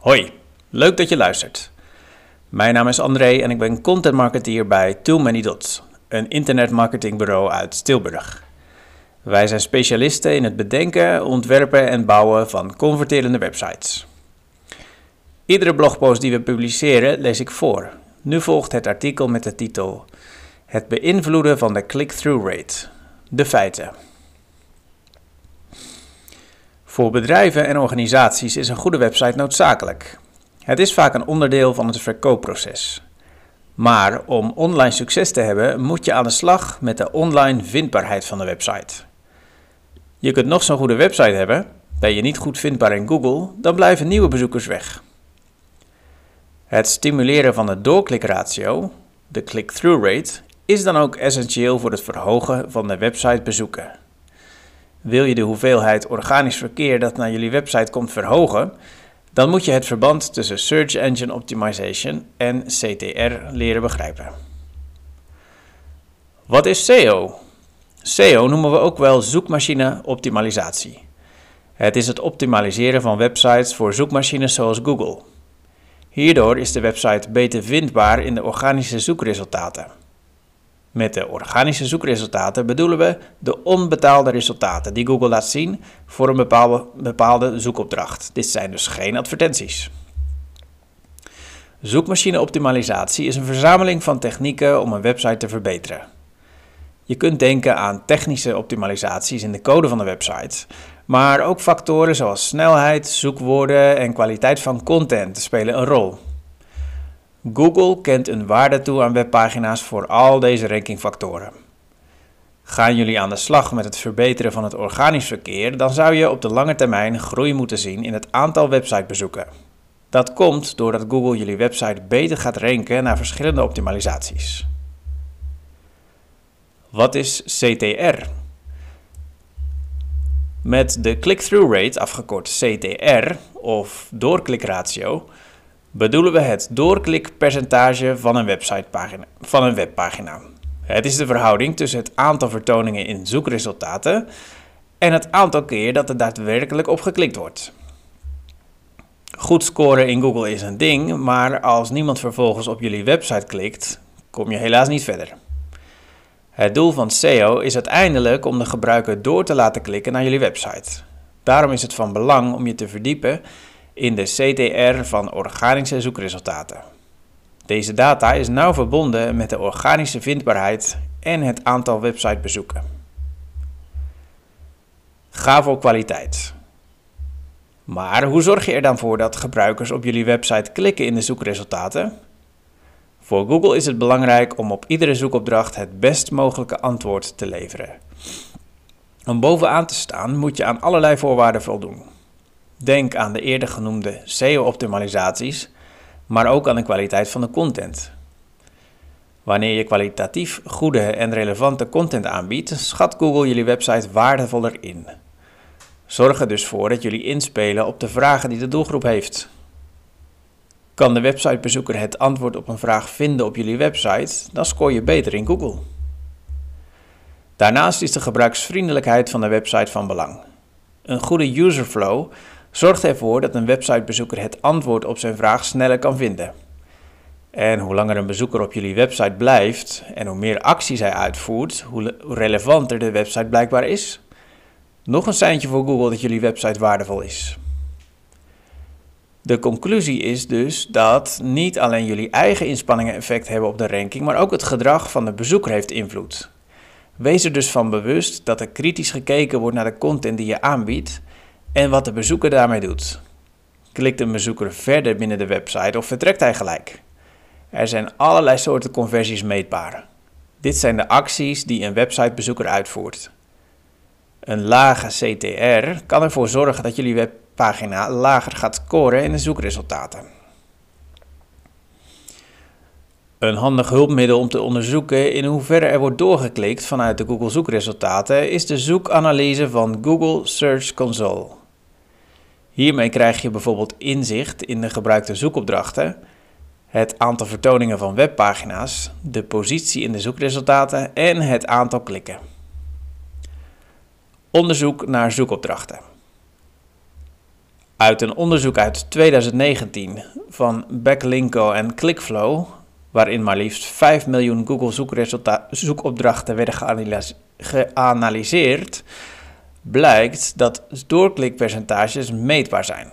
Hoi, leuk dat je luistert. Mijn naam is André en ik ben content marketeer bij Too Many Dots, een internetmarketingbureau uit Tilburg. Wij zijn specialisten in het bedenken, ontwerpen en bouwen van converterende websites. Iedere blogpost die we publiceren lees ik voor. Nu volgt het artikel met de titel Het beïnvloeden van de click-through rate. De feiten. Voor bedrijven en organisaties is een goede website noodzakelijk. Het is vaak een onderdeel van het verkoopproces. Maar om online succes te hebben, moet je aan de slag met de online vindbaarheid van de website. Je kunt nog zo'n goede website hebben, ben je niet goed vindbaar in Google, dan blijven nieuwe bezoekers weg. Het stimuleren van de doorklikratio, de click-through rate, is dan ook essentieel voor het verhogen van de websitebezoeken. Wil je de hoeveelheid organisch verkeer dat naar jullie website komt verhogen, dan moet je het verband tussen Search Engine Optimization en CTR leren begrijpen. Wat is SEO? SEO noemen we ook wel zoekmachine optimalisatie. Het is het optimaliseren van websites voor zoekmachines zoals Google. Hierdoor is de website beter vindbaar in de organische zoekresultaten. Met de organische zoekresultaten bedoelen we de onbetaalde resultaten die Google laat zien voor een bepaalde, bepaalde zoekopdracht. Dit zijn dus geen advertenties. Zoekmachine-optimalisatie is een verzameling van technieken om een website te verbeteren. Je kunt denken aan technische optimalisaties in de code van de website, maar ook factoren zoals snelheid, zoekwoorden en kwaliteit van content spelen een rol. Google kent een waarde toe aan webpagina's voor al deze rankingfactoren. Gaan jullie aan de slag met het verbeteren van het organisch verkeer, dan zou je op de lange termijn groei moeten zien in het aantal websitebezoeken. Dat komt doordat Google jullie website beter gaat ranken naar verschillende optimalisaties. Wat is CTR? Met de click-through rate, afgekort CTR of doorklikratio, bedoelen we het doorklikpercentage van een, websitepagina, van een webpagina. Het is de verhouding tussen het aantal vertoningen in zoekresultaten en het aantal keer dat er daadwerkelijk op geklikt wordt. Goed scoren in Google is een ding, maar als niemand vervolgens op jullie website klikt, kom je helaas niet verder. Het doel van SEO is uiteindelijk om de gebruiker door te laten klikken naar jullie website. Daarom is het van belang om je te verdiepen in de CTR van organische zoekresultaten. Deze data is nauw verbonden met de organische vindbaarheid en het aantal websitebezoeken. Ga voor kwaliteit. Maar hoe zorg je er dan voor dat gebruikers op jullie website klikken in de zoekresultaten? Voor Google is het belangrijk om op iedere zoekopdracht het best mogelijke antwoord te leveren. Om bovenaan te staan moet je aan allerlei voorwaarden voldoen. Denk aan de eerder genoemde SEO-optimalisaties, maar ook aan de kwaliteit van de content. Wanneer je kwalitatief goede en relevante content aanbiedt, schat Google jullie website waardevoller in. Zorg er dus voor dat jullie inspelen op de vragen die de doelgroep heeft. Kan de websitebezoeker het antwoord op een vraag vinden op jullie website, dan scoor je beter in Google. Daarnaast is de gebruiksvriendelijkheid van de website van belang. Een goede userflow zorgt ervoor dat een websitebezoeker het antwoord op zijn vraag sneller kan vinden. En hoe langer een bezoeker op jullie website blijft en hoe meer acties hij uitvoert, hoe relevanter de website blijkbaar is. Nog een seintje voor Google dat jullie website waardevol is. De conclusie is dus dat niet alleen jullie eigen inspanningen effect hebben op de ranking, maar ook het gedrag van de bezoeker heeft invloed. Wees er dus van bewust dat er kritisch gekeken wordt naar de content die je aanbiedt en wat de bezoeker daarmee doet. Klikt een bezoeker verder binnen de website of vertrekt hij gelijk? Er zijn allerlei soorten conversies meetbaar. Dit zijn de acties die een websitebezoeker uitvoert. Een lage CTR kan ervoor zorgen dat jullie webpagina lager gaat scoren in de zoekresultaten. Een handig hulpmiddel om te onderzoeken in hoeverre er wordt doorgeklikt vanuit de Google zoekresultaten is de zoekanalyse van Google Search Console. Hiermee krijg je bijvoorbeeld inzicht in de gebruikte zoekopdrachten, het aantal vertoningen van webpagina's, de positie in de zoekresultaten en het aantal klikken. Onderzoek naar zoekopdrachten. Uit een onderzoek uit 2019 van Backlinko en Clickflow, waarin maar liefst 5 miljoen Google zoekopdrachten werden geanalyseerd, blijkt dat doorklikpercentages meetbaar zijn.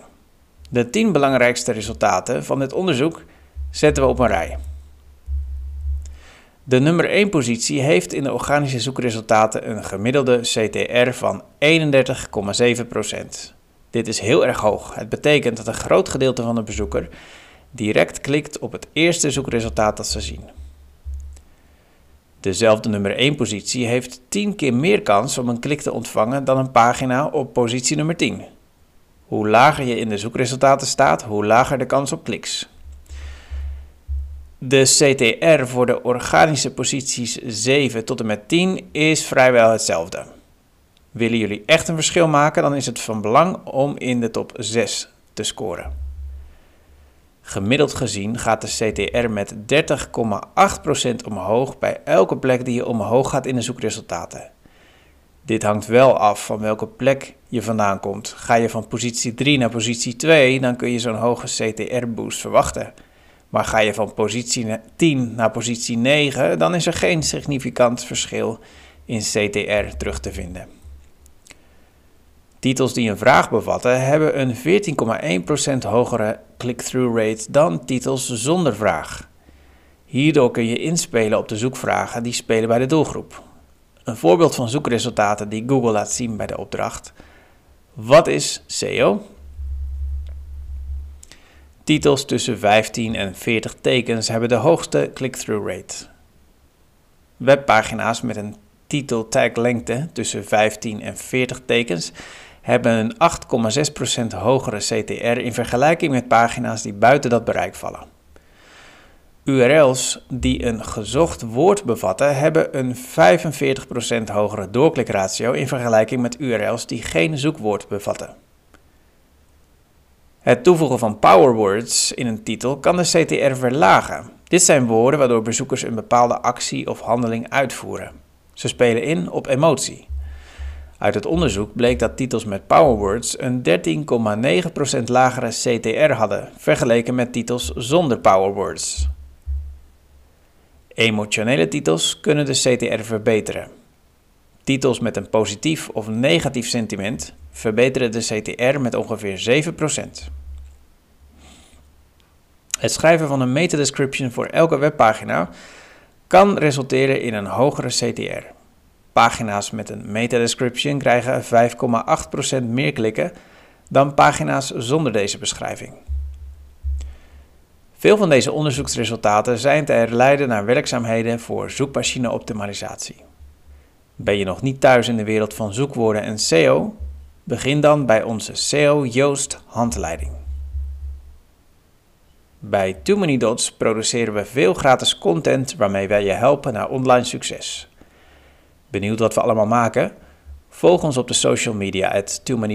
De 10 belangrijkste resultaten van dit onderzoek zetten we op een rij. De nummer 1 positie heeft in de organische zoekresultaten een gemiddelde CTR van 31,7%. Dit is heel erg hoog. Het betekent dat een groot gedeelte van de bezoeker direct klikt op het eerste zoekresultaat dat ze zien. Dezelfde nummer 1 positie heeft 10 keer meer kans om een klik te ontvangen dan een pagina op positie nummer 10. Hoe lager je in de zoekresultaten staat, hoe lager de kans op kliks. De CTR voor de organische posities 7 tot en met 10 is vrijwel hetzelfde. Willen jullie echt een verschil maken, dan is het van belang om in de top 6 te scoren. Gemiddeld gezien gaat de CTR met 30,8% omhoog bij elke plek die je omhoog gaat in de zoekresultaten. Dit hangt wel af van welke plek je vandaan komt. Ga je van positie 3 naar positie 2, dan kun je zo'n hoge CTR-boost verwachten. Maar ga je van positie 10 naar positie 9, dan is er geen significant verschil in CTR terug te vinden. Titels die een vraag bevatten hebben een 14,1% hogere click-through rate dan titels zonder vraag. Hierdoor kun je inspelen op de zoekvragen die spelen bij de doelgroep. Een voorbeeld van zoekresultaten die Google laat zien bij de opdracht. Wat is SEO? Titels tussen 15 en 40 tekens hebben de hoogste click-through rate. Webpagina's met een titeltaglengte tussen 15 en 40 tekens hebben een 8,6% hogere CTR in vergelijking met pagina's die buiten dat bereik vallen. URL's die een gezocht woord bevatten, hebben een 45% hogere doorklikratio in vergelijking met URL's die geen zoekwoord bevatten. Het toevoegen van powerwords in een titel kan de CTR verlagen. Dit zijn woorden waardoor bezoekers een bepaalde actie of handeling uitvoeren. Ze spelen in op emotie. Uit het onderzoek bleek dat titels met powerwords een 13,9% lagere CTR hadden, vergeleken met titels zonder powerwords. Emotionele titels kunnen de CTR verbeteren. Titels met een positief of negatief sentiment verbeteren de CTR met ongeveer 7%. Het schrijven van een meta-description voor elke webpagina kan resulteren in een hogere CTR. Pagina's met een meta-description krijgen 5,8% meer klikken dan pagina's zonder deze beschrijving. Veel van deze onderzoeksresultaten zijn te herleiden naar werkzaamheden voor zoekmachine-optimalisatie. Ben je nog niet thuis in de wereld van zoekwoorden en SEO? Begin dan bij onze SEO Joost handleiding. Bij Too Many Dots produceren we veel gratis content waarmee wij je helpen naar online succes. Benieuwd wat we allemaal maken? Volg ons op de social media at Too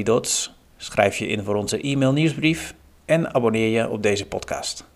schrijf je in voor onze e-mail nieuwsbrief en abonneer je op deze podcast.